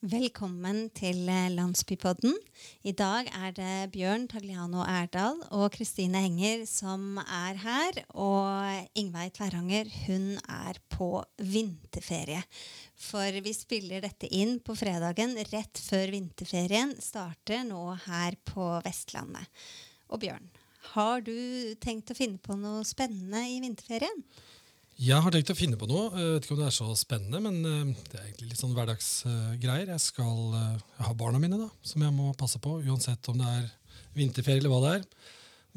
Velkommen til eh, Landsbypodden. I dag er det Bjørn Tagliano Erdal og Kristine Henger som er her. Og Ingveig Tverranger hun er på vinterferie. For vi spiller dette inn på fredagen rett før vinterferien starter nå her på Vestlandet. Og Bjørn, har du tenkt å finne på noe spennende i vinterferien? Jeg har tenkt å finne på noe. Jeg vet ikke om det er så spennende, men eh, det er egentlig litt sånn hverdagsgreier. Jeg skal eh, jeg har barna mine, da, som jeg må passe på, uansett om det er vinterferie eller hva det er.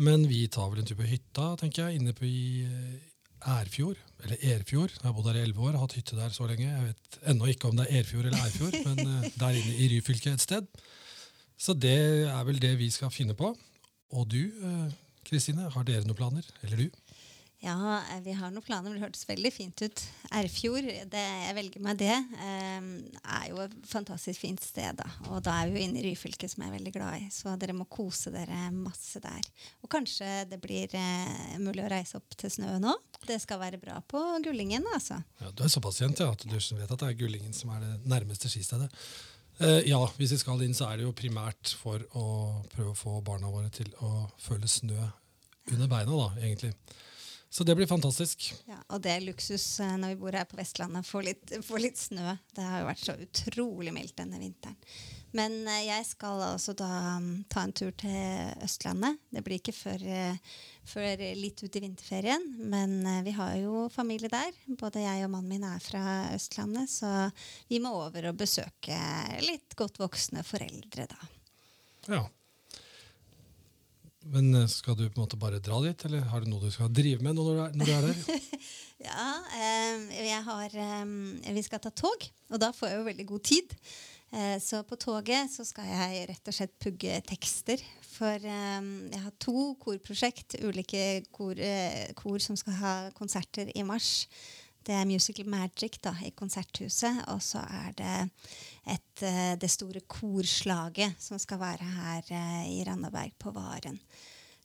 Men vi tar vel en tur på hytta, tenker jeg, inne på i eh, Erfjord. Eller Erfjord. Jeg har bodd der i elleve år, har hatt hytte der så lenge. Jeg vet ennå ikke om det er Erfjord eller Erfjord, men der inne i Ryfylke et sted. Så det er vel det vi skal finne på. Og du, Kristine, har dere noen planer? Eller du? Ja, eh, vi har noen planer. Det hørtes veldig fint ut. Erfjord, jeg velger meg det, um, er jo et fantastisk fint sted. da. Og da er vi jo inne i Ryfylke, som jeg er veldig glad i. Så dere må kose dere masse der. Og kanskje det blir uh, mulig å reise opp til snø nå. Det skal være bra på Gullingen, altså. Ja, Du er såpass kjent ja, at du vet at det er Gullingen som er det nærmeste skistedet. Uh, ja, hvis vi skal inn, så er det jo primært for å prøve å få barna våre til å føle snø under beina, da, egentlig. Så det blir fantastisk. Ja, Og det er luksus eh, når vi bor her på Vestlandet. Få litt, få litt snø. Det har jo vært så utrolig mildt denne vinteren. Men eh, jeg skal altså da mm, ta en tur til Østlandet. Det blir ikke før, eh, før litt ut i vinterferien. Men vi har jo familie der. Både jeg og mannen min er fra Østlandet, så vi må over og besøke litt godt voksne foreldre da. Ja. Men eh, skal du på en måte bare dra dit, eller har du noe du skal drive med når du er, når du er der? ja, eh, har eh, Vi skal ta tog, og da får jeg jo veldig god tid. Eh, så på toget så skal jeg rett og slett pugge tekster. For eh, jeg har to korprosjekt, ulike kor, eh, kor som skal ha konserter i mars. Det er Musical Magic da, i Konserthuset. Og så er det et, eh, det store korslaget som skal være her uh, i Randaberg på Varen.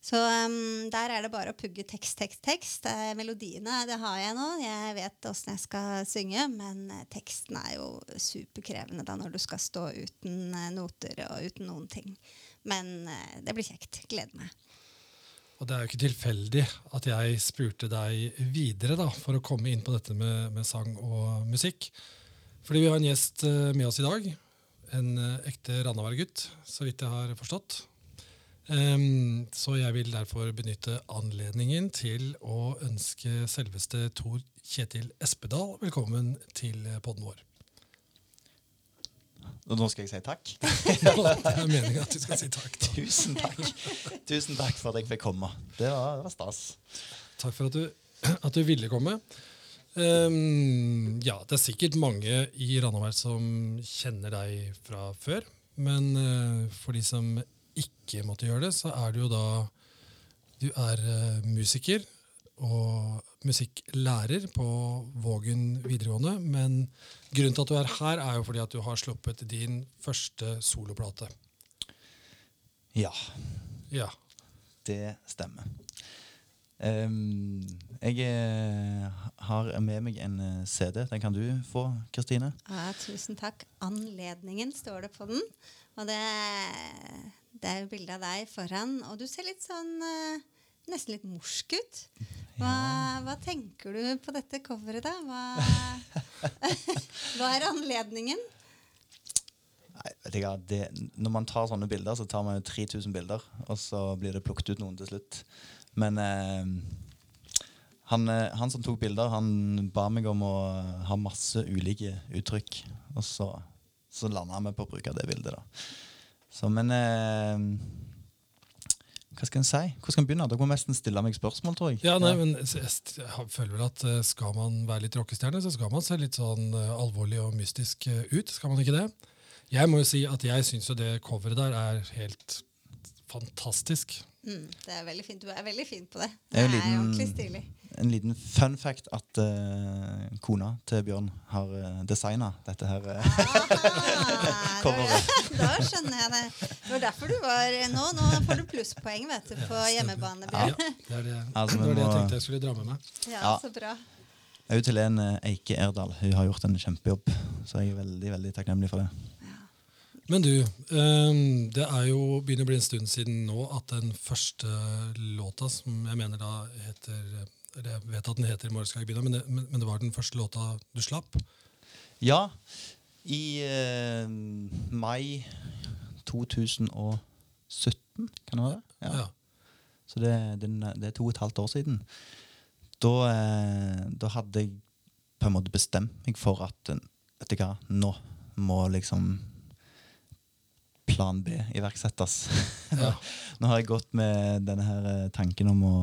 Så um, der er det bare å pugge tekst, tekst, tekst. Uh, melodiene det har jeg nå. Jeg vet åssen jeg skal synge, men uh, teksten er jo superkrevende da når du skal stå uten noter og uten noen ting. Men det blir kjekt. Gleder meg. Og det er jo ikke tilfeldig at jeg spurte deg videre da, for å komme inn på dette med, med sang og musikk. Fordi vi har en gjest eh, med oss i dag. En eh, ekte Randaberg-gutt, så vidt jeg har forstått. Um, så jeg vil derfor benytte anledningen til å ønske selveste Tor Kjetil Espedal velkommen til podden vår. Nå skal jeg si takk? det er meningen at du skal si takk. Da. Tusen takk Tusen takk for at jeg fikk komme. Det var, det var stas. Takk for at du, at du ville komme. Um, ja, det er sikkert mange i Randaberg som kjenner deg fra før. Men uh, for de som ikke måtte gjøre det, så er du jo da Du er uh, musiker og musikklærer på Vågen videregående. Men grunnen til at du er her, er jo fordi at du har sluppet din første soloplate. Ja. ja. Det stemmer. Um, jeg eh, har med meg en eh, CD. Den kan du få, Kristine. Ja, tusen takk. Anledningen står det på den. Og det, det er jo bilde av deg foran. Og du ser litt sånn uh, nesten litt morsk ut. Hva, hva, tenker du på dette coveret, da? Hva, hva er anledningen? Nei, det, når man tar sånne bilder, så tar man jo 3000 bilder, og så blir det plukket ut noen til slutt. Men eh, han, eh, han, som tok bilder, han ba meg om å ha masse ulike uttrykk. Og så, så landa vi på å bruke det bildet. da. Så, men eh, hva skal en si? Hvor skal en begynne? Dere må nesten stille meg spørsmål, tror jeg. Ja, nei, men jeg føler vel at eh, Skal man være litt rockestjerne, så skal man se litt sånn alvorlig og mystisk ut. Skal man ikke det? Jeg må jo si at jeg syns jo det coveret der er helt fantastisk. Mm, det er veldig fint. Du er veldig fin på det. Det er, liten, ordentlig stilig. En liten fun fact at uh, kona til Bjørn har uh, designa dette her uh, ah, coveret. Da skjønner jeg det. Det var derfor du var Nå, nå får du plusspoeng vet du, på ja, hjemmebane. Ja, det er det, altså, det, var det jeg tenkte jeg skulle dra med meg. Ja, ja. så bra. Òg til en Eike Erdal. Hun har gjort en kjempejobb, så jeg er veldig veldig takknemlig for det. Ja, Men du, ehm, det er jo begynner å bli en stund siden nå at den første låta, som jeg mener da heter Eller jeg vet at den heter 'Morgen skal jeg begynne', men det, men, men det var den første låta du slapp? Ja, i eh, mai 2017, kan det være det? Ja. Så det, det, det er to og et halvt år siden. Da, eh, da hadde jeg på en måte bestemt meg for at eh, vet du hva, nå må liksom plan B iverksettes. Ja. nå har jeg gått med denne her eh, tanken om å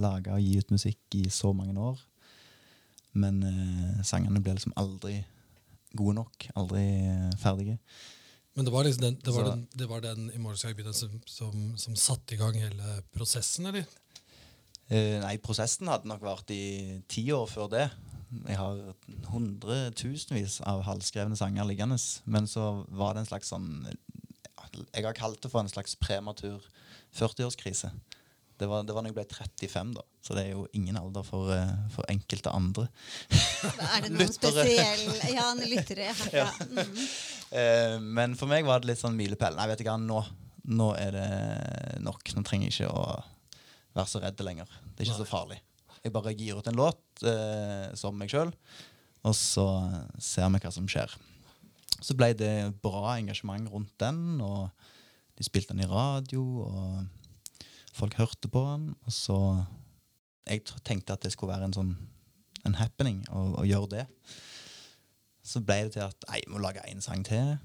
lage og gi ut musikk i så mange år. Men eh, sangene ble liksom aldri gode nok. Aldri eh, ferdige. Men det var, liksom den, det var, Så- den, det var den i morgen som, som, som satte i gang hele prosessen, eller? Eh, nei, prosessen hadde nok vart i ti år før det. Jeg har hundretusenvis av halvskrevne sanger liggende. Men så var det en slags sånn Jeg har kalt det for en slags prematur 40-årskrise. Det var, det var når jeg ble 35, da. Så det er jo ingen alder for, eh, for enkelte andre. Er det noen Lyttere. spesiell Ja, en lyttere. Ja. Ja. Mm. Eh, men for meg var det litt sånn milepæl. Nei, vet du hva, nå, nå er det nok. Nå trenger jeg ikke å være så redd lenger. Det er ikke så farlig. Jeg bare gir ut en låt uh, som meg sjøl, og så ser vi hva som skjer. Så ble det bra engasjement rundt den, og de spilte den i radio, og folk hørte på den. Og så Jeg tenkte at det skulle være en sånn en happening å, gjøre det. Så ble det til at jeg må lage én sang til.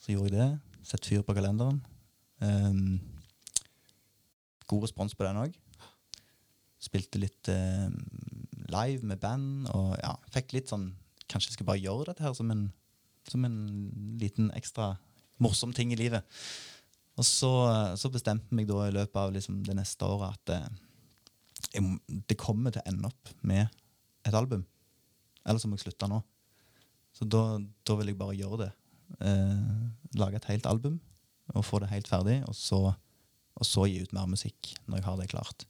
Så gjorde jeg det. Sett fyr på kalenderen. Um, god respons på den òg. Spilte litt uh, live med band og ja, fikk litt sånn Kanskje jeg skal bare gjøre dette her som en, som en liten ekstra morsom ting i livet. Og så, så bestemte jeg meg da i løpet av liksom det neste året at eh, jeg, det kommer til å ende opp med et album. Eller så må jeg slutte nå. Så da, da vil jeg bare gjøre det. Eh, lage et helt album og få det helt ferdig, og så, og så gi ut mer musikk når jeg har det klart.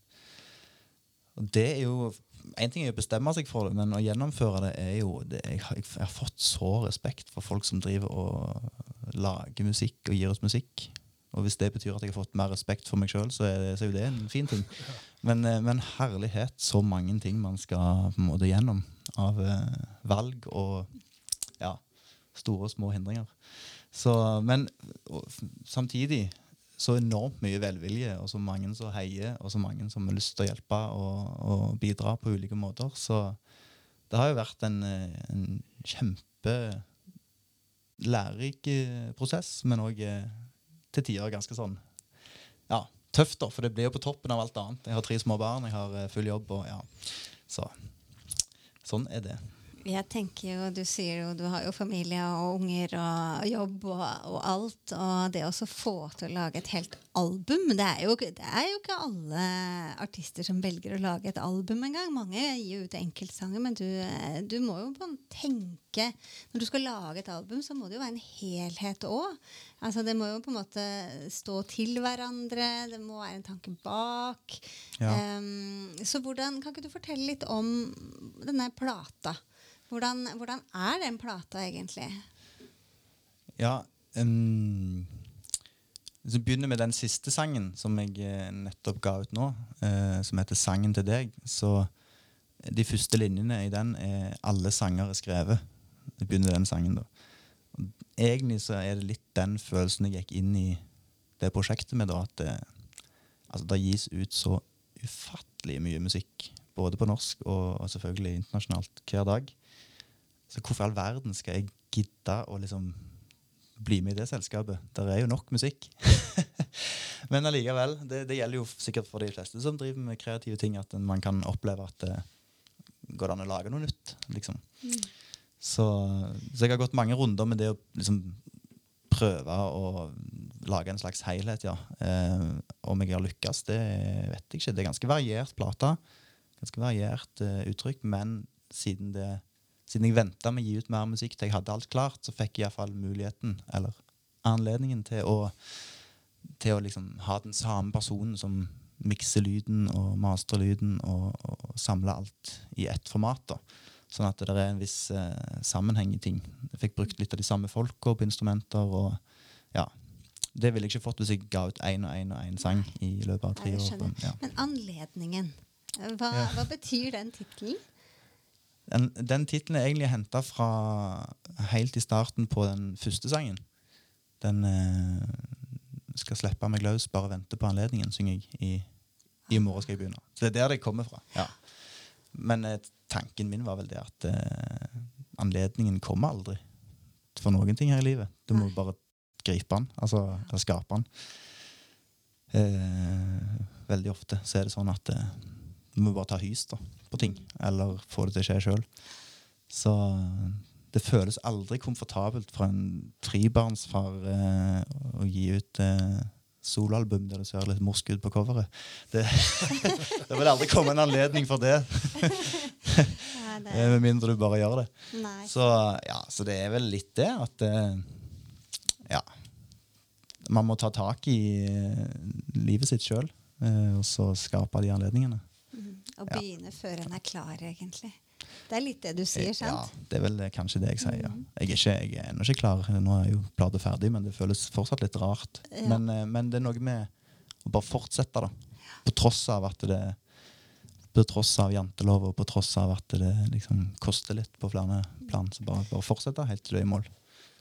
Og det er jo En ting er å bestemme seg for det, men å gjennomføre det er jo det, jeg, har, jeg har fått så respekt for folk som driver og lager musikk og gir oss musikk. Og hvis det betyr at jeg har fått mer respekt for meg sjøl, så, er så er jo det en fin ting. Men, eh, men herlighet, så mange ting man skal på en måte gjennom av eh, valg og ja, store og små hindringer. Så, men samtidig så enormt mye velvilje, og så mange som heier, og så mange som har lyst til å hjelpe og, og bidra på ulike måter. Så det har jo vært en, eh, en kjempe lærerik eh, prosess, men òg til tider ganske sånn ja, tøft, da, for det blir jo på toppen av alt annet. Jeg har tre små barn, jeg har eh, full jobb, og ja. Så sånn er det. Jeg tenker jo, Du sier jo du har jo familie og unger og jobb og, og alt. Og det å få til å lage et helt album Det er jo, det er jo ikke alle artister som velger å lage et album engang. Mange gir ut enkeltsanger, men du, du må jo tenke Når du skal lage et album, så må det jo være en helhet òg. Altså, det må jo på en måte stå til hverandre. Det må være en tanke bak. Ja. Um, så hvordan, kan ikke du fortelle litt om denne plata? Hvordan, hvordan er den plata egentlig? Ja um, Hvis vi begynner med den siste sangen som jeg eh, nettopp ga ut nå, uh, som heter 'Sangen til deg', så de første linjene i den er alle sanger er skrevet. Jeg begynner den sangen da. Og Egentlig så er det litt den følelsen jeg gikk inn i det prosjektet med, da, at det, altså, det gis ut så ufattelig mye musikk, både på norsk og, og selvfølgelig internasjonalt, hver dag. Så hvorfor i all verden skal jeg gidde å liksom bli med i det selskapet? Der er jo nok musikk. Men allikevel, det, det gjelder jo sikkert for de fleste som driver med kreative ting, at man kan oppleve at det går an å lage noe nytt. liksom. Så, så jeg har gått mange runder med det å liksom prøve å lage en slags helhet, ja. Eh, om jeg har lykkes, det vet jeg ikke. Det er ganske variert plate. Ganske variert eh, uttrykk, men siden, det, siden jeg venta med å gi ut mer musikk til jeg hadde alt klart, så fikk jeg iallfall muligheten, eller anledningen, til å, til å liksom ha den samme personen som mikser lyden og master lyden og, og samler alt i ett format. da. Sånn at det er en viss eh, sammenheng i ting. Jeg fikk brukt litt av de samme folka på instrumenter. og ja. Det ville jeg ikke fått hvis jeg ga ut én og én og én sang i løpet av tre år. skjønner. Ja. Men anledningen, hva, Ja. hva betyr den tittelen? Den, den tittelen er egentlig henta fra helt i starten på den første sangen. Den eh, 'Skal slippe meg løs, bare vente på anledningen', synger jeg i, i 'Morgen skal jeg begynne'. Så det er der det kommer fra. ja. Men eh, tanken min var vel det at eh, anledningen kommer aldri for noen ting her i livet. Du må bare gripe den, altså, eller skape den. Eh, veldig ofte så er det sånn at eh, du må bare ta hys da, på ting, eller få det til å skje sjøl. Så det føles aldri komfortabelt for en trebarnsfar eh, å gi ut eh, soloalbum der det ser litt morsk ut på coveret. Det, det vil aldri komme en anledning for det, Nei, det, eh, med mindre du bare gjør det. Så, ja, så det er vel litt det at eh, Ja. Man må ta tak i eh, livet sitt sjøl, og så skape de anledningene. Å Ja. begynne før en er klar, egentlig. Det er litt det du sier, sant? Ja, det er vel kanskje det jeg sier. ja. Mhm. Jeg er, ikke, jeg er ennå ikke klar. Nå er jo plata ferdig, men det føles fortsatt litt rart. Ja. Men, eh, men det er noe med å bare fortsette, da. På tross av at det På tross av jantelov og på tross av at det liksom koster litt på flere plan. Så bare, bare fortsette helt til du er i mål.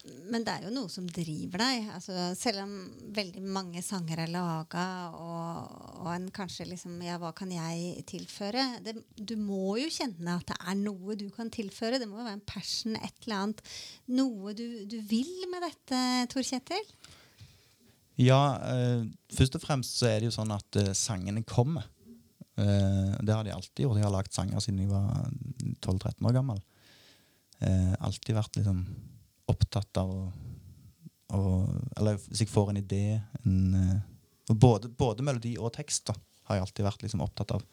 Men det er jo noe som driver deg. Altså, selv om veldig mange sanger er laga, og, og en kanskje liksom Ja, hva kan jeg tilføre? Det, du må jo kjenne at det er noe du kan tilføre. Det må jo være en passion, et eller annet. Noe du, du vil med dette, Tor Kjetil? Ja, eh, først og fremst så er det jo sånn at eh, sangene kommer. Eh, det har de alltid gjort. Jeg har lagd sanger siden jeg var 12-13 år gammel. Eh, alltid vært liksom opptatt av å, å Eller hvis jeg får en idé en, eh, både, både melodi og tekst da, har jeg alltid vært liksom opptatt av.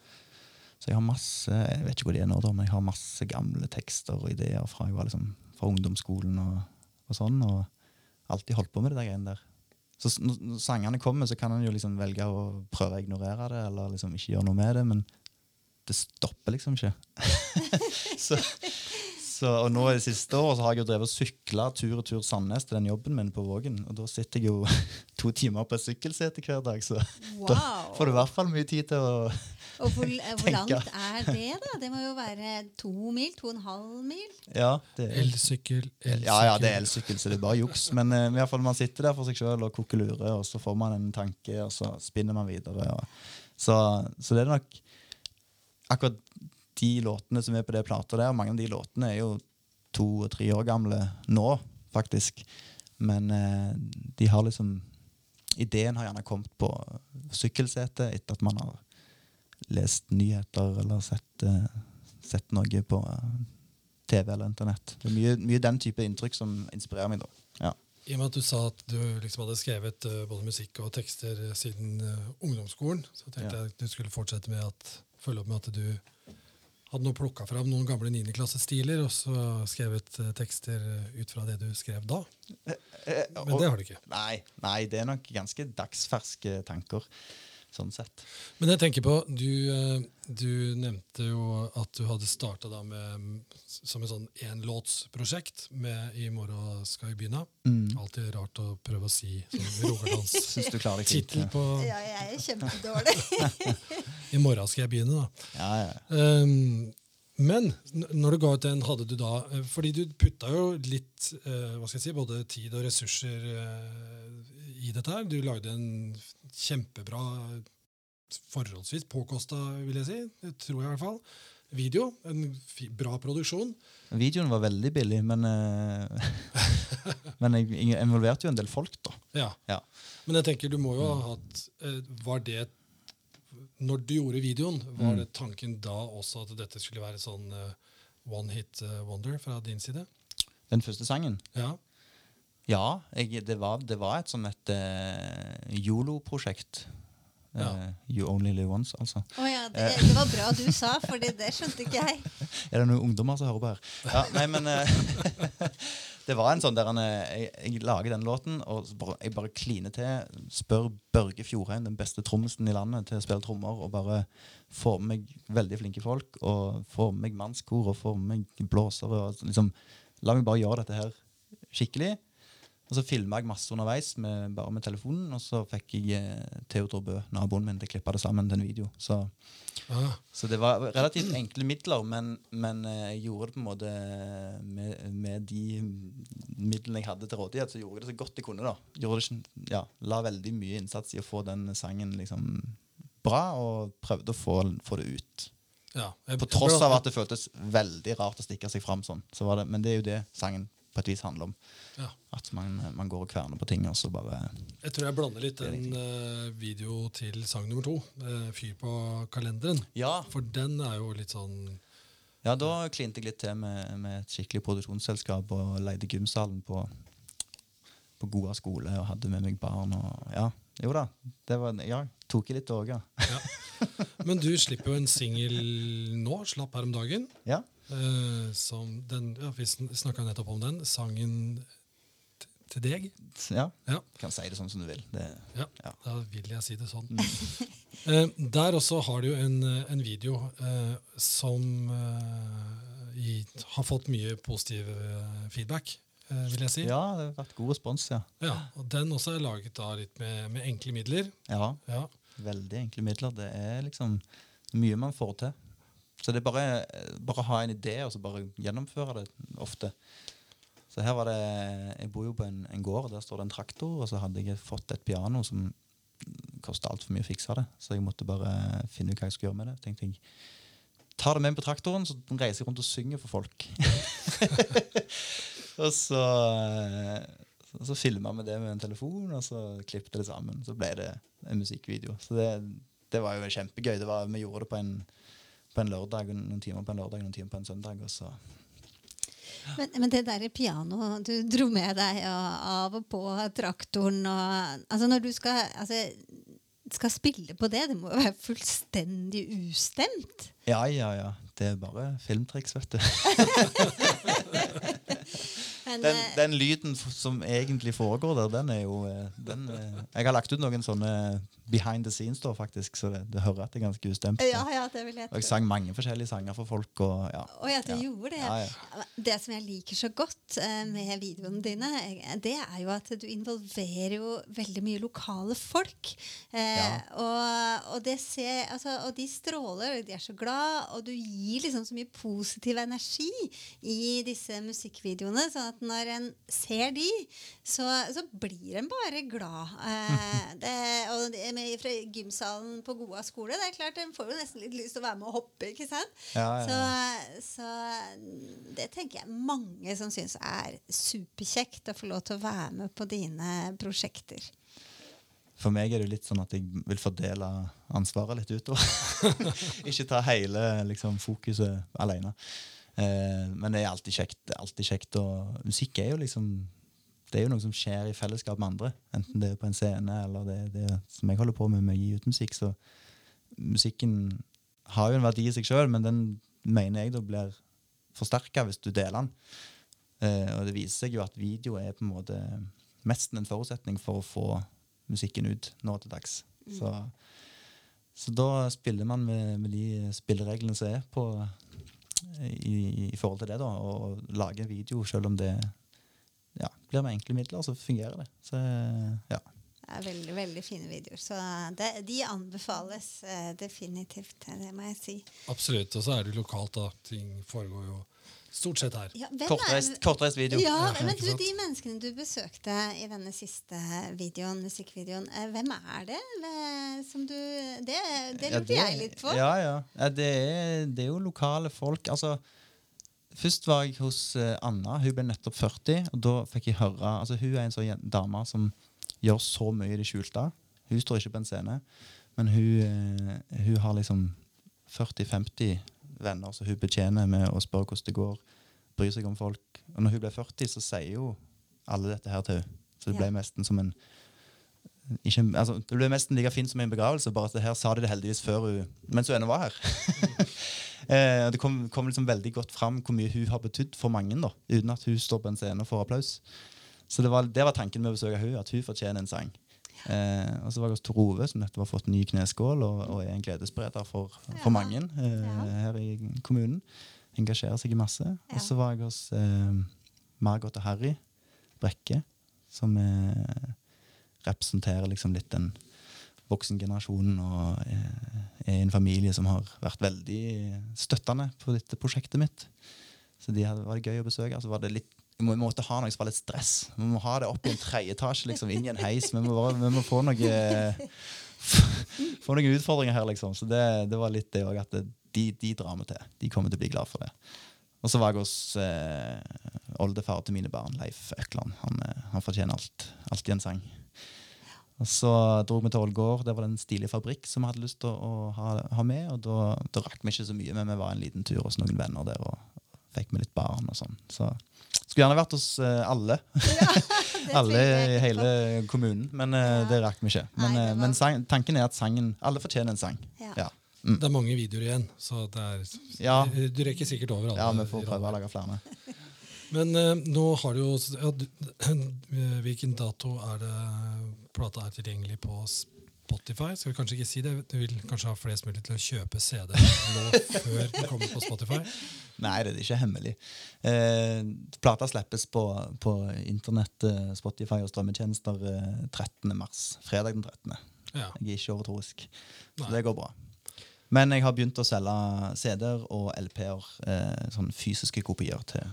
Så jeg har masse jeg vet ikke hvor de er nå da, men jeg har masse gamle tekster og ideer fra jeg var liksom fra ungdomsskolen og, og sånn. Og alltid holdt på med det der greiene der. Så når sangene kommer, så kan en jo liksom velge å prøve å ignorere det, eller liksom ikke gjøre noe med det, men det stopper liksom ikke. så, så, og nå i det siste år så har jeg jo drevet og sykla tur og tur Sandnes til den jobben min på Vågen, og da sitter jeg jo to timer på et sykkelsete hver dag, så da får du i hvert fall mye tid til å Og hvor, eh, hvor langt er det, da? Det må jo være to mil? To og en halv mil? Ja, det er, Elsykkel, elsykkel. ja, ja, det er elsykkel, så det er bare juks. Men uh, i hvert fall man sitter der for seg sjøl og koker lure, og så får man en tanke, og så spinner man videre. Og, så, så det er nok akkurat de låtene som er på det plata der, mange av de låtene er jo to og tre år gamle nå, faktisk. Men eh, de har liksom Ideen har gjerne kommet på sykkelsetet etter at man har lest nyheter eller sett, eh, sett noe på eh, TV eller internett. Det er mye, mye den type inntrykk som inspirerer meg. da. Ja. I og med at du sa at du liksom hadde skrevet uh, både musikk og tekster eh, siden uh, ungdomsskolen, så tenkte Ja. jeg at du skulle fortsette med at følge opp med at du hadde nå plukka fram noen gamle 9.klassestiler og så skrevet eh, tekster eh, ut fra det du skrev da. Men det har du ikke. Nei, nei, det er nok ganske dagsferske tanker. Sånn sett. Men jeg tenker på, du, eh, du nevnte jo at du hadde starta med som en sånn enlåtsprosjekt med 'I morgen skal vi begynne'. Mm. Alltid rart å prøve å si sånn rogalandstittel på Ja, jeg er kjempedårlig. 'I morgen skal jeg begynne', da. Ja, ja. Um, men når du ga ut den, hadde du da eh, Fordi du putta jo litt eh, hva skal jeg si, både tid og ressurser eh, i dette her. Du lagde en kjempebra, forholdsvis påkosta, vil jeg si, det tror jeg i hvert fall, video. En bra produksjon. Videoen var veldig billig, men Men jeg involverte jo en del folk, da. Ja. Ja. Men jeg tenker, du må jo ha hatt eh, Var det Når du gjorde videoen, var Mm. det tanken da også at dette skulle være sånn uh, one hit eh, wonder fra din side? Den første sangen. Ja. Ja, jeg, det, var, det var et sånn et uh, YOLO-prosjekt. Eh, Ja. you Only Live Once, altså. Oh, ja, det, det var bra du sa, for det, skjønte ikke jeg. Er det noen ungdommer som hører på her? Ja, nei, men uh, Det var en sånn der han, eh, jeg, jeg lager den låten, og bare, jeg bare kliner til. Spør Børge Fjordheim, den beste trommisen i landet, til å spille trommer. Og bare får med meg veldig flinke folk, og får med meg mannskor og får med meg blåsere. Og liksom, la meg bare gjøre dette her skikkelig. Og så filma jeg masse underveis med, bare med telefonen, og så fikk jeg eh, Theodor Bø, naboen min, til å klippe det sammen til en video. Så, Ah, så det var relativt enkle midler, men, men eh, jeg gjorde det på en måte med, med de midlene jeg hadde til rådighet, så gjorde jeg det så godt jeg kunne. da. Ikke- ja, la veldig mye innsats i å få den sangen liksom bra, og prøvde å få, få det ut. ja. Jeg- På tross av at det føltes veldig rart å stikke seg fram sånn. Så var det, men det er jo det sangen på et vis handler om. ja. At man, man går og kverner på ting, og så bare Jeg tror jeg blander litt en uh, video til sang nummer to, uh, 'Fyr på kalenderen'. Ja, For den er jo litt sånn ja da klinte jeg litt til med, med et skikkelig produksjonsselskap og leide gymsalen på, på Goa skole og hadde med meg barn. og ja, Jo da. det var, ja, Tok jeg litt òg, ja. Men du slipper jo en singel nå, slapp her om dagen. ja. Uh, som den, ja, Vi snakka nettopp om den. Sangen til deg. Ja, Ja, kan si det sånn som du vil. Det, ja, Ja. da vil jeg si det sånn. uh, der også har du en, eh, en video uh, som uh, i, har fått mye positiv feedback, vil jeg si. ja, det har vært god respons, ja. Ja, og Den også er laget da litt med, med enkle midler. Ja, Ja, Veldig enkle midler. Det er liksom mye man får til. Så det er bare, bare ha en idé og så bare gjennomføre det ofte. Så her var det Jeg bor jo på en, en gård, der står det en traktor, og så hadde jeg fått et piano som kosta altfor mye å fikse det. Så jeg måtte bare finne ut hva jeg skulle gjøre med det. tenkte jeg tar det med på traktoren, så reiser jeg rundt og synger for folk. og så, eh, så, filma vi det med en telefon, og så klippet det sammen. Så ble det en musikkvideo. Så det, det var jo kjempegøy. Det var, vi gjorde det på en, på en lørdag, noen timer på en lørdag, noen timer på en søndag. Og så Men, men det der pianoet du dro med deg og av og på traktoren og Altså når du skal, altså, skal spille på det, det må jo være fullstendig ustemt. Ja, ja, ja. Det er bare filmtriks, vet du. Men, Den, eh, den lyden som egentlig foregår der, den er jo eh, den, eh, Jeg har lagt ut noen sånne behind the scenes, da, faktisk, så det, det hører at det er ganske ustemt. ja, ja, det vil jeg Og jeg sang mange forskjellige sanger for folk. Og, ja. Og ja, du Ja. gjorde det. Ja, Det som jeg liker så godt med videoene dine, det er jo at du involverer jo veldig mye lokale folk. Eh, og, og, det ser, altså, og de stråler, og de er så glad, og du gir liksom så mye positiv energi i disse musikkvideoene. sånn at når en ser de, så, så blir en bare glad. Eh, det, og det med, fra gymsalen på Goa skole, det er klart en får jo nesten litt lyst til å være med og hoppe. ikke sant? Ja, ja, Så, ja. så det tenker jeg mange som syns er superkjekt å få lov til å være med på dine prosjekter. For meg er det litt sånn at jeg vil fordele ansvaret litt utover. Ikke ta hele liksom, fokuset alene. Eh, men det er alltid kjekt. Alltid kjekt og musikk er jo liksom det er jo noe som skjer i fellesskap med andre. Enten det er på en scene eller det det som jeg holder på med med å gi ut musikk. Så musikken har jo en verdi i seg sjøl, men den mener jeg da blir forsterka hvis du deler den. Eh, og det viser seg jo at video er på en måte mest en forutsetning for å få musikken ut nå til dags. Så, så da spiller man med, med de spillereglene som er på i, i forhold til det, da, og lage en video selv om det ja, blir med enkle midler, så fungerer det. Så ja. Det er veldig veldig fine videoer. Så det, de anbefales eh, definitivt. Det må jeg si. Absolutt. Og så er det lokalt, da. Ting foregår jo stort sett her. Ja, Kortreist, kortreist video. Ja, men du. De menneskene du besøkte i denne siste videoen, musikkvideoen, eh, hvem er det? Som du, det det Ja, jeg litt på. Ja, ja. ja det, er, det er jo lokale folk. Altså, først var jeg hos eh, Anna. Hun ble nettopp 40. Og da fikk jeg høre altså Hun er en sånn dame som gjør så mye i det skjulte. Hun står ikke på en scene, men hun, eh, hun har liksom 40-50 venner som hun betjener med å spørre hvordan det går, bryr seg om folk. Og når hun ble 40, så sier jo alle dette her til henne. Så det ble nesten som en ikke, altså, Det ble nesten like fint som en begravelse, bare at det her sa de det heldigvis før hun mens hun ennå var her. eh, det kom, kom liksom veldig godt fram hvor mye hun har betydd for mange, da, uten at hun står på en scene og får applaus. Så det var, det var tanken med å besøke hun, at hun fortjener en sang. Eh, og så var jeg hos Tor Ove, som nettopp har fått ny kneskål og, og er en gledesspreder for, for mange eh, her i kommunen. Engasjerer seg i masse. Og så var jeg hos eh, Margot og Harry Brekke som eh, representerer liksom litt den voksengenerasjonen og eh, er i en familie som har vært veldig støttende på dette prosjektet mitt. Så de hadde, var det gøy å besøke. Så var det litt vi må- vi måtte ha noe som var litt stress. Vi må ha det opp i en tredje etasje, liksom, inn i en heis. Vi må, bare, vi må få noe få noen utfordringer her, liksom. Så det, det var litt det òg, at det, de, de drar vi til. De kommer til å bli glad for det. Og så var jeg hos eh, oldefar til mine barn, Leif Økland. Han, eh, han fortjener alt, alltid en sang. Og så dro vi til Ålgård. Der var det en stilig fabrikk som vi hadde lyst til å, å ha, ha med. Og da, da rakk vi ikke så mye, men vi var en liten tur hos noen venner der og fikk med litt barn og sånn. Så skulle gjerne vært hos eh, alle. Alle i hele kommunen. Men eh, Ja. det rakk vi ikke. Men, Nei, eh, var- men sang, tanken er at sangen Alle fortjener en sang. Ja. Ja. Det er mange videoer igjen, så det er, Ja. du rekker sikkert over alle. ja, vi får prøve å lage flere. Men uh, nå har du jo ja, du, Hvilken dato er det plata er tilgjengelig på Spotify? Skal vi kanskje ikke si det? Du vil kanskje ha flest mulig til å kjøpe CD nå før den kommer på Spotify? Nei, det er ikke hemmelig. Eh, plata slippes på, på internett, eh, Spotify og strømmetjenester eh, 13. mars. Fredag den 13. Ja. Jeg er ikke overtroisk. Så Nei. det går bra. Men jeg har begynt å selge CD-er og LP-er, eh, sånn fysiske kopier til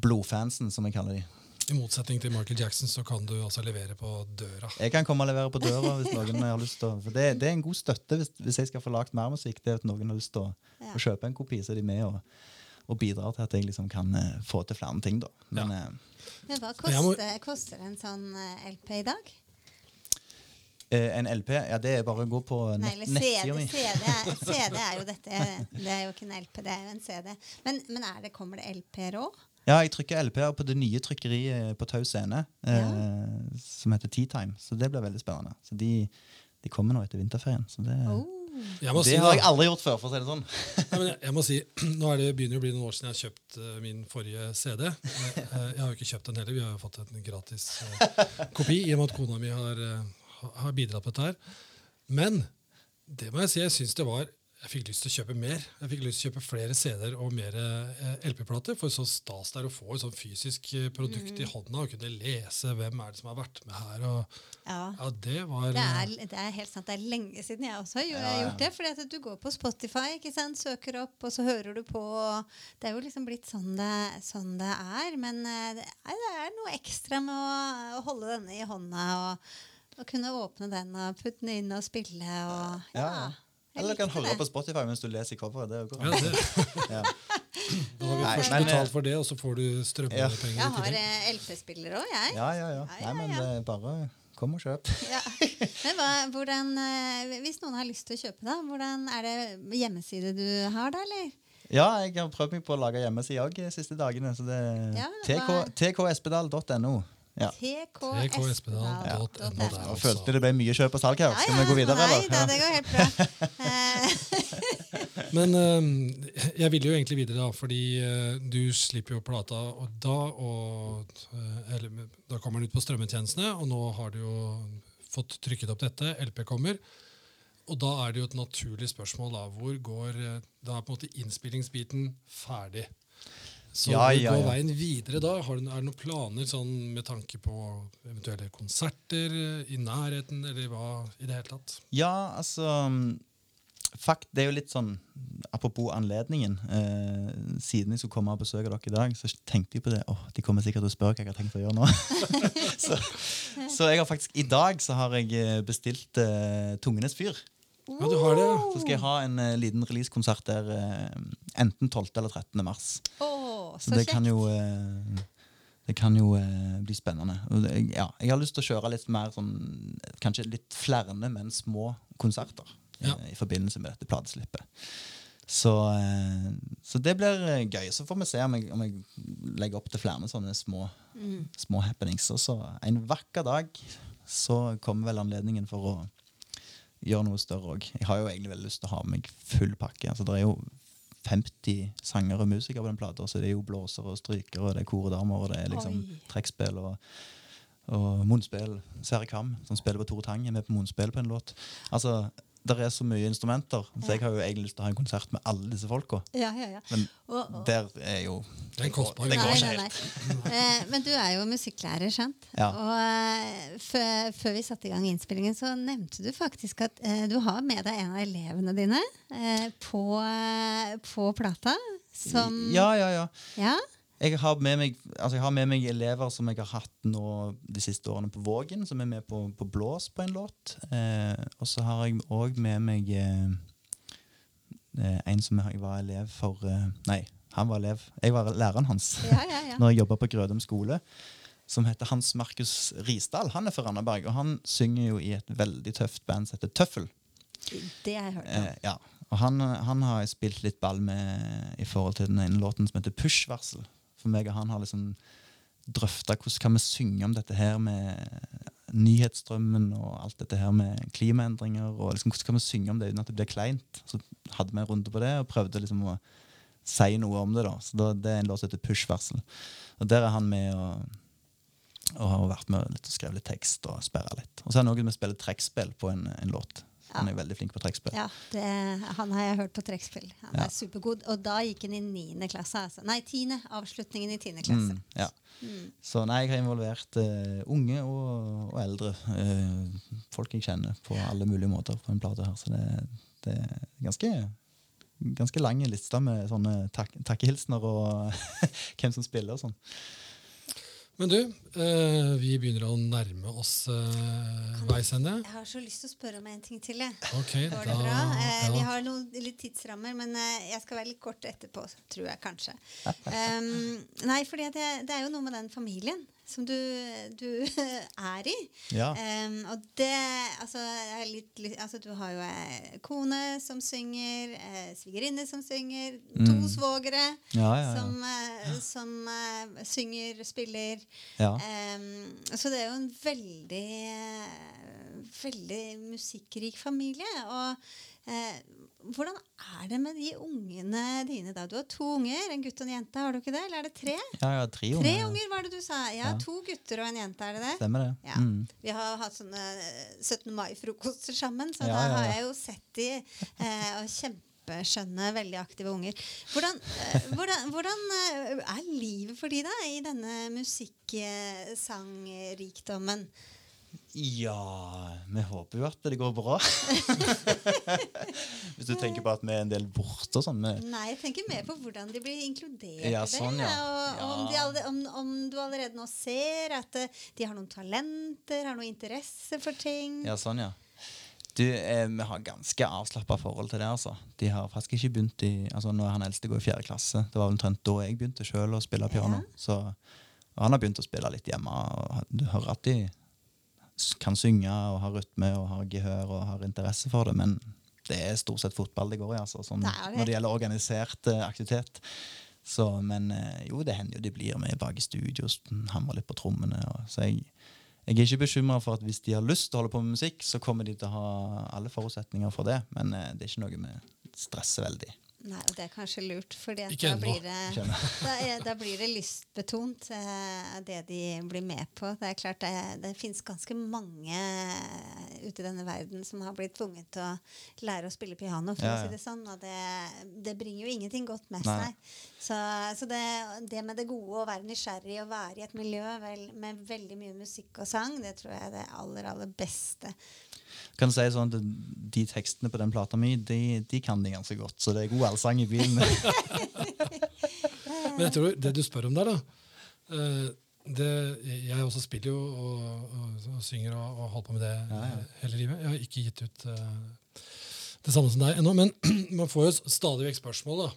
blodfansen, som jeg kaller de. I motsetning til Michael Jackson så kan du altså levere på døra. Jeg kan komme og levere på døra hvis noen har lyst til å For det, det er en god støtte hvis, hvis jeg skal få lagt mer musikk. Det er at noen har lyst til å, Ja. å kjøpe en kopi, så er de med og, og bidrar til at jeg liksom kan uh, få til flere ting. da. Men Ja. uh, Men hva koster, må- koster, en sånn eh, LP i dag? eh, en LP, ja, det er bare å gå på nett, nettsida CD, mi. CD, CD er jo dette. Det er jo ikke en LP, det er jo en CD. Men, men er det, kommer det LP-er òg? Ja, jeg trykker LP-er på det nye trykkeriet på Tau Scene, eh, som heter Tea Time. Så det blir veldig spennende. Så de, de kommer nå etter vinterferien. Så det, Oh. Det si har jeg aldri gjort før, for å si det sånn. Nei, men jeg, jeg må si, Nå er det, begynner det å bli noen år siden jeg har kjøpt uh, min forrige CD. Eh, uh, jeg har jo ikke kjøpt den heller, vi har jo fått en gratis uh, kopi i og med at kona mi har, eh, har bidratt på dette. her. Men det må jeg si, jeg syns det var Jeg fikk lyst til å kjøpe mer. Jeg fikk lyst til å kjøpe flere CD-er og mer eh, LP-plater. For så stas det er å få et sånn fysisk produkt produkt i hånda og kunne lese hvem er det som har vært med her. Og, Ja. ja, det var Det eh, er, det er helt sant, det er lenge siden jeg også har gjort, Ja, ja. gjort det. Fordi at du går på Spotify, ikke sant? søker opp, og så hører du på. og Det er jo liksom blitt sånn det, sånn det er. Men eh, det er, det er noe ekstra med å, å holde denne i hånda og, og kunne åpne den og putte den inn og spille. Og, ja, Ja. Jeg du kan holde høre det. på Spotify mens du leser coveret. Det går ja, det, Ja. Da har vi Nei, først men, betalt eh, for det, og så får du strømpenger Jeg har tillegg. eh, LP-spiller òg, jeg. Ja, ja, ja. Ja, ja, Nei, men ja. det er bare kom og kjøp. Ja. Men hva, hvordan, eh, hvis noen har lyst til å kjøpe, da, hvordan er det hjemmeside du har da, eller? Ja, jeg har prøvd meg på å lage hjemmeside òg de siste dagene. Så det Ja, er hva- tkespedal.no. Ja. TKSpedal.no. Ja. følte det ble mye kjøp og salg her. Skal vi gå videre, nei, eller? det går helt bra. Men uh, jeg vil jo egentlig videre, da, fordi uh, du slipper jo plata og da, og uh, eller, da kommer den ut på strømmetjenestene, og nå har du jo fått trykket opp dette, LP kommer. Og da er det jo et naturlig spørsmål da, hvor går da er på en måte innspillingsbiten ferdig? Så Ja, ja, går ja. veien videre da? Har du, er det noen planer sånn, med tanke på eventuelle konserter i nærheten, eller hva i det hele tatt? Ja, altså mm, Fakt, det er jo litt sånn Apropos anledningen. Eh, siden jeg skulle komme og besøke dere i dag, så tenkte jeg på det. Åh, De kommer sikkert til å spørre hva jeg har tenkt å gjøre nå. så, så jeg har faktisk i dag så har jeg eh, bestilt eh, Tungenes fyr. Ja, du har det. Så skal jeg ha en eh, liten releasekonsert der eh, enten 12. eller 13. mars. Å, Så, det kjekt. kan jo eh, det kan jo eh, bli spennende. Ja, jeg har lyst til å kjøre litt mer sånn Kanskje litt flere, men små konserter Ja. eh, i forbindelse med dette plateslippet. Så, så det blir gøy. Så får vi se om jeg, om jeg legger opp til flere sånne små, Mm. små happenings. Og så en vakker dag så kommer vel anledningen for å gjøre noe større òg. Jeg har jo egentlig veldig lyst til å ha med meg full pakke. Altså, det er jo 50 sanger og musikere på den plata, så det er jo blåsere og strykere, og det er koredamer, og det er liksom Oi. trekkspill og, og munnspill. Sverre Kam, som spiller på Tore Tang, er med på munnspill på en låt. Altså, der er så mye instrumenter, så jeg har jo egentlig lyst til å ha en konsert med alle disse folka. Ja, ja, ja. Men Og- og- der er jo Det er en kostbar Det går Nei, ikke helt. nei. Eh, men du er jo musikklærer, sant? Ja. Og eh, før, før vi satte i gang innspillingen, så nevnte du faktisk at eh, du har med deg en av elevene dine eh, på, eh, på plata. Som Ja, ja, ja. Ja? Jeg har, med meg, altså jeg har med meg elever som jeg har hatt nå de siste årene på Vågen, som er med på, på blås på en låt. Eh, og så har jeg òg med meg eh, eh, en som jeg var elev for eh, Nei, han var elev. Jeg var læreren hans Ja, ja, ja. når jeg jobba på Grødum skole. Som heter Hans Markus Risdal. Han er fra Randaberg, og han synger jo i et veldig tøft band som heter Tøffel. Det har jeg hørt om. Eh, ja. Og han, han har jeg spilt litt ball med i forhold til den ene låten som heter Push-varsel. For meg og han har liksom drøfta hvordan kan vi synge om dette her med nyhetsstrømmen og alt dette her med klimaendringer. og liksom, Hvordan kan vi synge om det uten at det blir kleint? Så hadde vi en runde på det og prøvde liksom å si noe om det. da. Så da, Det er en låt som heter Push-varsel. Og der er han med og, og har vært med litt og skrevet litt tekst og sperra litt. Og så er det noe med å spille trekkspill på en, en låt. Han er veldig flink på trekkspill. Ja, det, han har jeg hørt på trekkspill. Han er supergod. Og da gikk han i niende klasse. Altså. Nei, tiende. Avslutningen i tiende klasse. Mm, ja. Så nei, jeg har involvert uh, unge og, og eldre. Uh, folk jeg kjenner på alle mulige måter på en plate her. Så det, det er ganske, ganske lang liste med sånne tak takkehilsener og hvem som spiller og sånn. Men du, eh, vi begynner å nærme oss eh, veis ende. Jeg har så lyst til å spørre om en ting til. Jeg. Ok, Går da det bra? Eh, vi har noen litt tidsrammer, men eh, jeg skal være litt kort etterpå, tror jeg kanskje. Um, nei, for det, det er jo noe med den familien som du, du er i. Ja. Um, og det altså, litt, altså, Du har jo ei kone som synger, eh, svigerinne som synger, to Mm. svogere Ja, ja, som, eh, som eh, synger, spiller. Ja. Um, så det er jo en veldig eh, veldig musikkrik familie. Og eh, hvordan er det med de ungene dine? da? Du har to unger, en gutt og en jente. Har du ikke det? Eller er det tre? ja, ja, tre Tre unger. unger, var det du sa? Ja, Ja. to gutter og en jente, er det det? Stemmer det? Ja. Mm. Vi har hatt sånne eh, 17. mai-frokoster sammen, så da har jeg jo sett de eh, og kjempeskjønne, veldig aktive unger. Hvordan, eh, hvordan, hvordan eh, er livet for de da, i denne musikk-sangrikdommen? Ja Vi håper jo at det går bra. Hvis du tenker på at vi er en del borte og sånn. Nei, jeg tenker mer på hvordan de blir inkludert Ja, sånn, ja. Og om, Ja. de alle, om, om du allerede nå ser at eh, de har noen talenter, har noe interesse for ting. Ja, sånn, ja. Du, eh, vi har ganske avslappa forhold til det. altså. De har faktisk ikke begynt i altså Nå er han eldste går i fjerde klasse. Det var omtrent da jeg begynte sjøl å spille piano. Ja. Så, og han har begynt å spille litt hjemme. og Du hører at de kan synge og har rytme og har gehør og har interesse for det, men det er stort sett fotball det går i, altså, sånn, Det det. når det gjelder organisert uh, aktivitet. Så, men eh, jo, det hender jo de blir med bak i studio hamrer litt på trommene. Og, så jeg, jeg er ikke bekymra for at hvis de har lyst til å holde på med musikk, så kommer de til å ha alle forutsetninger for det. Men eh, det er ikke noe vi stresser veldig. Nei, og det er kanskje lurt, for da, blir det- da, er- da blir det lystbetont, eh, det de blir med på. Det er klart det, det fins ganske mange eh, ute i denne verden som har blitt tvunget til å lære å spille piano, for Ja, å si det sånn. Og det, det bringer jo ingenting godt med Nei. seg. Så, så det, det med det gode, å være nysgjerrig og være i et miljø vel, med veldig mye musikk og sang, det tror jeg er det aller, aller beste. Kan du si sånn at De tekstene på den plata mi, de, de kan de ganske godt. Så det er god allsang i bilen. Men jeg tror det du spør om der, da eh, det, Jeg også spiller jo og, og, og synger og, og holder på med det Ja, ja. hele livet. Jeg har ikke gitt ut eh, det samme som deg ennå, men man får jo stadig vekk spørsmål da,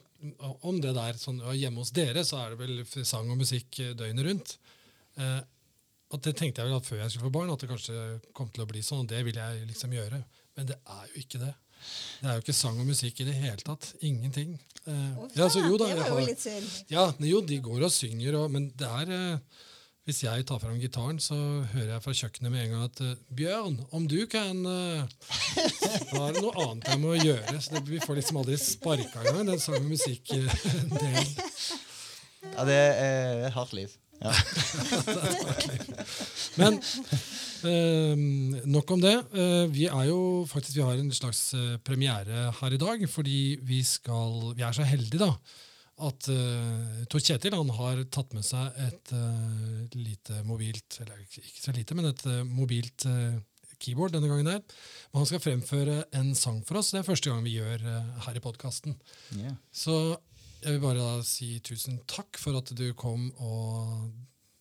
om det der. Sånn, ja, hjemme hos dere så er det vel sang og musikk eh, døgnet rundt. Eh, at Det tenkte jeg vel at før jeg skulle få barn, at det kanskje kom til å bli sånn. og Det vil jeg liksom gjøre. Men det er jo ikke det. Det er jo ikke sang og musikk i det hele tatt. Ingenting. Eh, ja, så jo da, det jeg var jo har- litt synd. ja, jo, de går og synger, og, men det er eh, Hvis jeg tar fram gitaren, så hører jeg fra kjøkkenet med en gang at eh, 'Bjørn, om du kan eh, Da er det noe annet jeg må gjøre. Så det, vi får liksom aldri sparka engang, den sang- og musikk-delen. Ja, det er et hardt liv. Ja. det er hardt liv Men Eh, nok om det. Eh, vi er jo faktisk, vi har en slags eh, premiere her i dag, fordi vi skal Vi er så heldige, da. At eh, Tor Kjetil han har tatt med seg et eh, lite mobilt Eller ikke så lite, men et eh, mobilt keyboard denne gangen her. Men han skal fremføre en sang for oss. Det er første gang vi gjør her i podkasten. Yeah. Så jeg vil bare da si tusen takk for at du kom og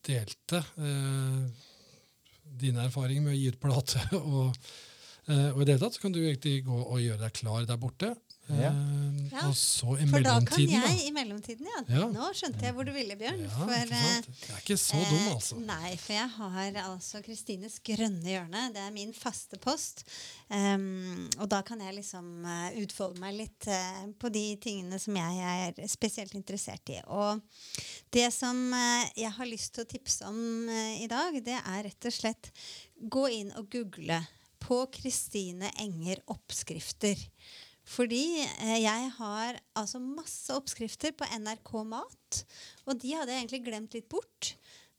delte eh, dine erfaringer med å gi ut plate. og, eh, og i det hele tatt så kan du egentlig gå og gjøre deg klar der borte. Ja. Ja, Og så i For da kan jeg i mellomtiden, ja. Ja. Nå skjønte jeg hvor du ville, Bjørn. Ja, for, eh, Jeg er ikke så dum, Eh, altså. Nei, for jeg har altså Kristines grønne hjørne. Det er min faste post. Um, og da kan jeg liksom eh, utfolde meg litt på de tingene som jeg er spesielt interessert i. Og det som jeg har lyst til å tipse om i dag, det er rett og slett gå inn og google på Kristine Enger oppskrifter. Fordi eh, jeg har altså masse oppskrifter på NRK Mat, og de hadde jeg egentlig glemt litt bort.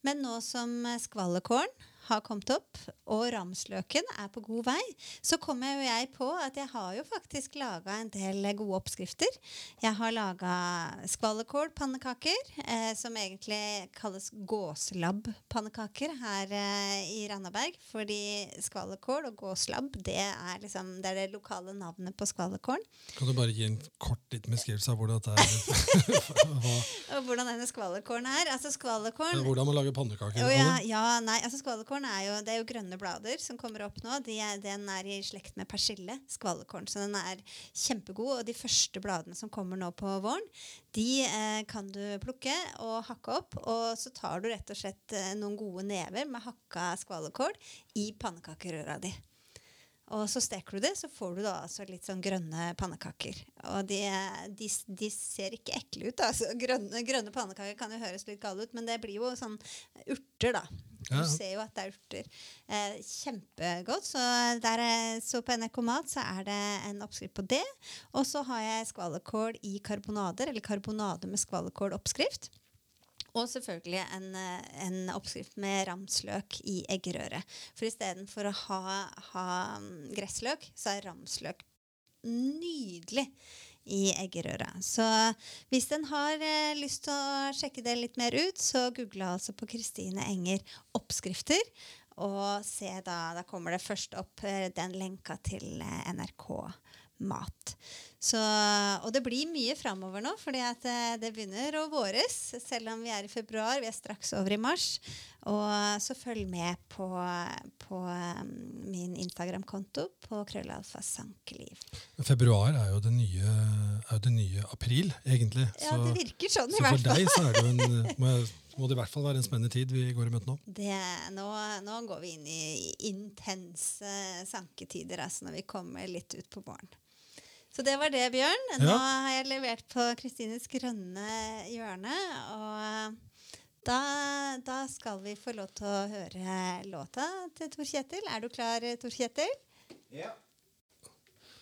Men nå som eh, skvallerkålen har kommet opp, og ramsløken er på god vei, så kommer jo jeg på at jeg har jo faktisk laga en del gode oppskrifter. Jeg har laga skvallerkålpannekaker, eh, som egentlig kalles gåslabbpannekaker her eh, i Randaberg. Fordi skvallerkål og gåslabb, det er, liksom, det er det lokale navnet på skvallerkålen. Kan du bare gi en kort liten beskrivelse av hvordan, dette er, Og hvordan denne skvallerkålen er. Altså skvallerkålen hvordan man lager pannekaker? Oh, ja, ja, nei, altså Skvallerkålen er jo, det er jo grønne blader som kommer opp nå. De er, den er i slekt med persille. skvallerkålen, Så den er kjempegod. Og de første bladene som kommer nå på våren, de eh, kan du plukke og hakke opp. Og så tar du rett og slett eh, noen gode never med hakka skvallerkål i pannekakerøra di. Og så steker du det, så får du da altså litt sånn grønne pannekaker. Og de, de, de ser ikke ekle ut. Altså. Grønne, grønne pannekaker kan jo høres litt gale ut, men det blir jo sånn urter, da. Ja. Du ser jo at det er urter. Eh, kjempegodt. Så, der, er- så på NRK Mat så er det en oppskrift på det. Og så har jeg skvallerkål i karbonader, eller karbonade med skvallerkål-oppskrift. Og selvfølgelig en, eh, en oppskrift med ramsløk i eggerøre. For istedenfor å ha, ha mm, gressløk, så er ramsløk nydelig i eggerøre. Så hvis en har eh, lyst til å sjekke det litt mer ut, så google altså på Kristine Enger oppskrifter. Og se da, da kommer det først opp eh, den lenka til eh, NRK Mat. Så, og det blir mye framover nå, fordi at eh, det begynner å våres. Selv om vi er i februar. Vi er straks over i mars. Og så følg med på, på eh, min Instagram-konto på krøllalfa sankeliv. Februar er jo det nye, er jo det nye april, egentlig. Ja, det virker sånn i så hvert for fall. deg så er det jo en, må, jeg- må det i hvert fall være en spennende tid vi går i møte nå. Det, nå, nå går vi inn i intense sanketider, altså når vi kommer litt ut på våren. Så det var det, Bjørn. Nå Ja. har jeg levert på Kristines grønne hjørne. Og da, da skal vi få lov til å høre låta til Tor Kjetil. Er du klar, Tor Kjetil? Ja.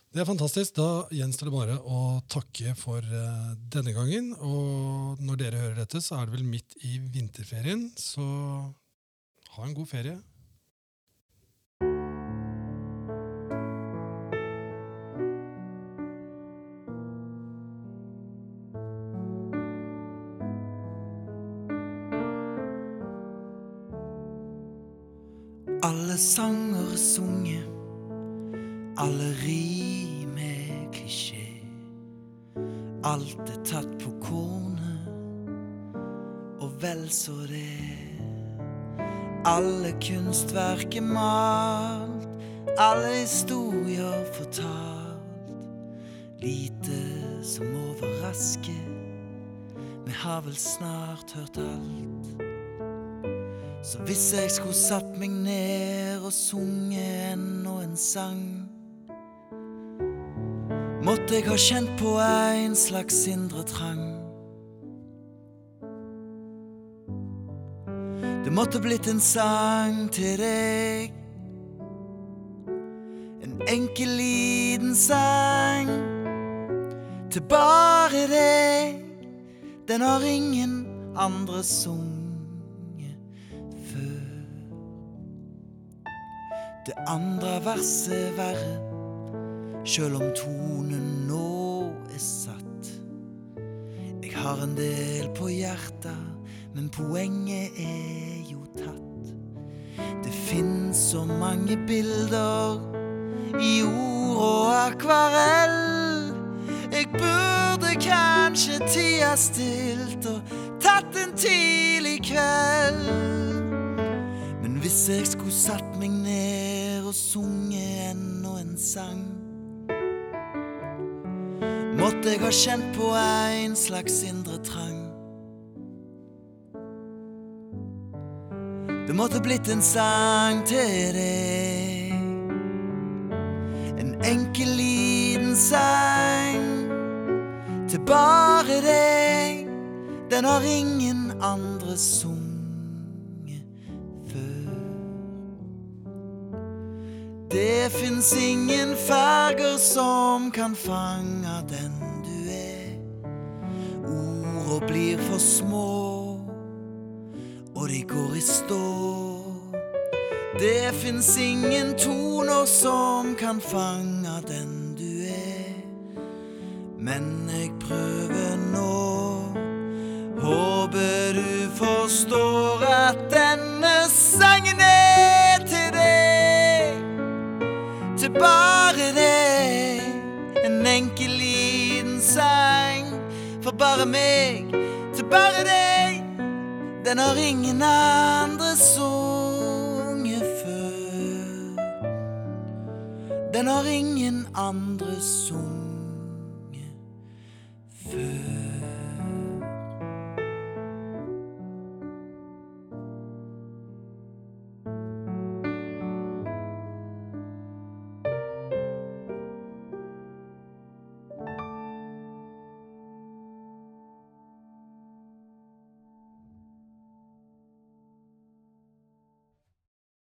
Det er fantastisk. Da gjenstår det bare å takke for uh, denne gangen. Og når dere hører dette, så er det vel midt i vinterferien, så ha en god ferie. Alle sanger er alle rim er klisjé. Alt er tatt på kornet, og vel så det. Alle kunstverk er malt, alle historier fortalt. Lite som overrasker, vi har vel snart hørt alt. Så hvis jeg skulle satt meg ned og sunget ennå en sang Måtte jeg ha kjent på en slags indre trang. Det måtte blitt en sang til deg. En enkel liten sang Til bare deg. Den har ingen andre sunget det andre verset verre, sjøl om tonen nå er satt. Jeg har en del på hjertet, men poenget er jo tatt. Det fins så mange bilder i ord og akvarell. Jeg burde kanskje tida stilt og tatt en tidlig kveld. Jeg skulle satt meg ned og sunget ennå en sang, måtte jeg ha kjent på en slags indre trang. Det måtte blitt en sang til deg. En enkel, liten sang til bare deg. Den har ingen andre sunget Det fins ingen farger som kan fange den du er. Orda blir for små og de går i stå. Det fins ingen toner som kan fange Den har ingen andre sunget før. Den har ingen andre sunget